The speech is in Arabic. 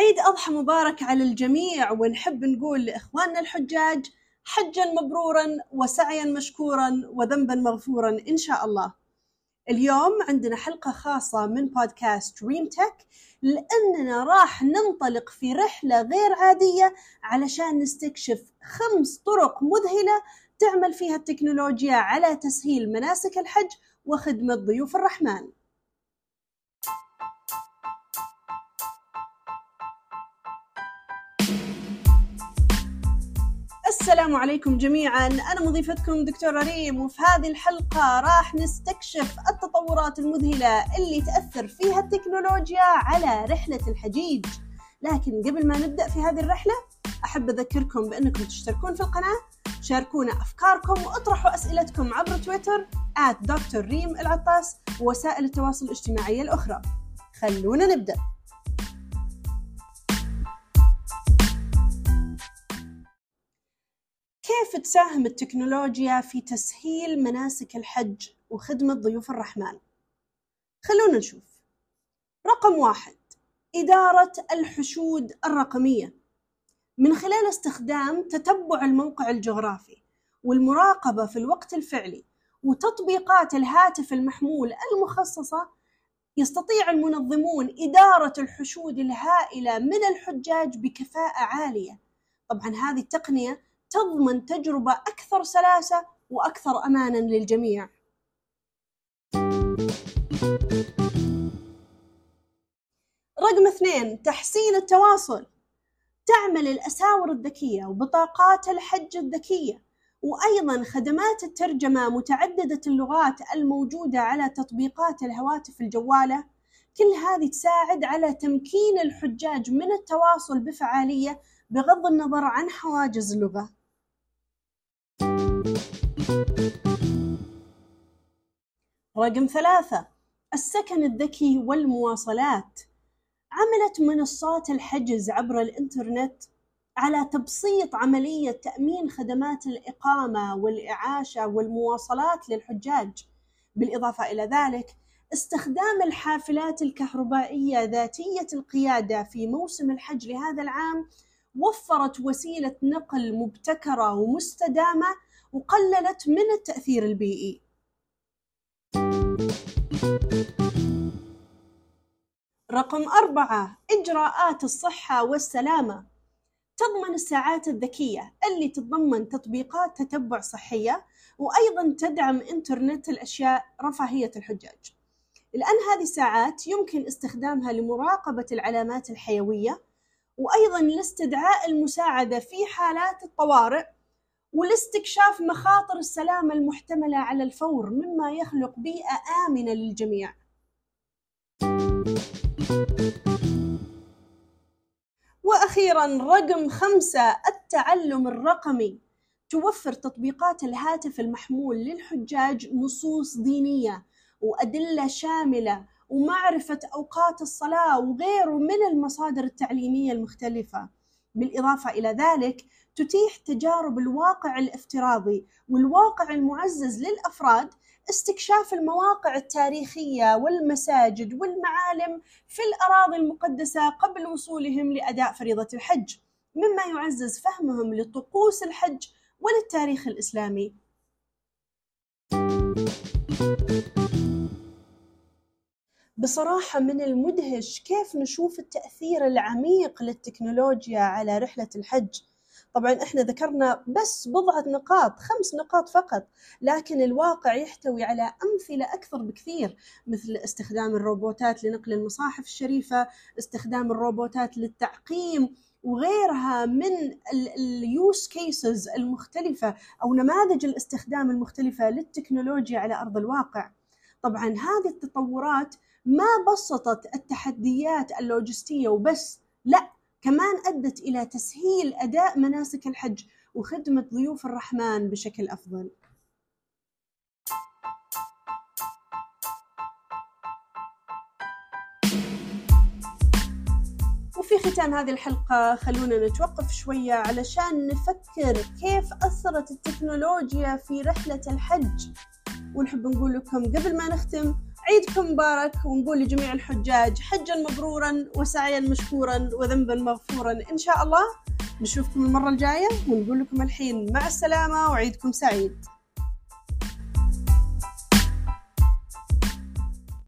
عيد أضحى مبارك على الجميع ونحب نقول لإخواننا الحجاج حجا مبرورا وسعيا مشكورا وذنبا مغفورا إن شاء الله. اليوم عندنا حلقة خاصة من بودكاست دريم تك لأننا راح ننطلق في رحلة غير عادية علشان نستكشف خمس طرق مذهلة تعمل فيها التكنولوجيا على تسهيل مناسك الحج وخدمة ضيوف الرحمن. السلام عليكم جميعا. أنا مضيفتكم دكتورة ريم وفي هذه الحلقة راح نستكشف التطورات المذهلة اللي تأثر فيها التكنولوجيا على رحلة الحجيج. لكن قبل ما نبدأ في هذه الرحلة أحب أذكركم بأنكم تشتركون في القناة شاركونا أفكاركم وأطرحوا أسئلتكم عبر تويتر دكتور ريم العطاس ووسائل التواصل الاجتماعي الأخرى. خلونا نبدأ. كيف تساهم التكنولوجيا في تسهيل مناسك الحج وخدمة ضيوف الرحمن؟ خلونا نشوف. رقم واحد إدارة الحشود الرقمية. من خلال استخدام تتبع الموقع الجغرافي والمراقبة في الوقت الفعلي وتطبيقات الهاتف المحمول المخصصة يستطيع المنظمون إدارة الحشود الهائلة من الحجاج بكفاءة عالية. طبعا هذه التقنية تضمن تجربة أكثر سلاسة وأكثر أمانا للجميع. رقم اثنين تحسين التواصل. تعمل الأساور الذكية وبطاقات الحج الذكية وأيضا خدمات الترجمة متعددة اللغات الموجودة على تطبيقات الهواتف الجوالة. كل هذه تساعد على تمكين الحجاج من التواصل بفعالية بغض النظر عن حواجز اللغة. رقم ثلاثة السكن الذكي والمواصلات. عملت منصات الحجز عبر الإنترنت على تبسيط عملية تأمين خدمات الإقامة والإعاشة والمواصلات للحجاج. بالإضافة إلى ذلك استخدام الحافلات الكهربائية ذاتية القيادة في موسم الحج لهذا العام وفرت وسيلة نقل مبتكرة ومستدامة وقللت من التأثير البيئي. رقم أربعة إجراءات الصحة والسلامة. تضمن الساعات الذكية اللي تتضمن تطبيقات تتبع صحية وأيضا تدعم إنترنت الأشياء رفاهية الحجاج. لأن هذه الساعات يمكن استخدامها لمراقبة العلامات الحيوية وأيضا لاستدعاء المساعدة في حالات الطوارئ. ولاستكشاف مخاطر السلامة المحتملة على الفور مما يخلق بيئة آمنة للجميع. وأخيرا رقم خمسة التعلم الرقمي توفر تطبيقات الهاتف المحمول للحجاج نصوص دينية وأدلة شاملة ومعرفة أوقات الصلاة وغيره من المصادر التعليمية المختلفة بالإضافة إلى ذلك تتيح تجارب الواقع الافتراضي والواقع المعزز للأفراد استكشاف المواقع التاريخية والمساجد والمعالم في الأراضي المقدسة قبل وصولهم لأداء فريضة الحج مما يعزز فهمهم لطقوس الحج وللتاريخ الإسلامي. بصراحة من المدهش كيف نشوف التأثير العميق للتكنولوجيا على رحلة الحج. طبعا إحنا ذكرنا بس بضعة نقاط خمس نقاط فقط لكن الواقع يحتوي على أمثلة أكثر بكثير مثل استخدام الروبوتات لنقل المصاحف الشريفة استخدام الروبوتات للتعقيم وغيرها من ال use cases المختلفة أو نماذج الاستخدام المختلفة للتكنولوجيا على أرض الواقع. طبعا هذه التطورات ما بسطت التحديات اللوجستية وبس لا كمان أدت إلى تسهيل أداء مناسك الحج وخدمة ضيوف الرحمن بشكل أفضل. وفي ختام هذه الحلقة خلونا نتوقف شوية علشان نفكر كيف أثرت التكنولوجيا في رحلة الحج. ونحب نقول لكم قبل ما نختم عيدكم مبارك ونقول لجميع الحجاج حجا مبرورا وسعيا مشكورا وذنبا مغفورا. إن شاء الله نشوفكم المرة الجاية ونقول لكم الحين مع السلامة وعيدكم سعيد.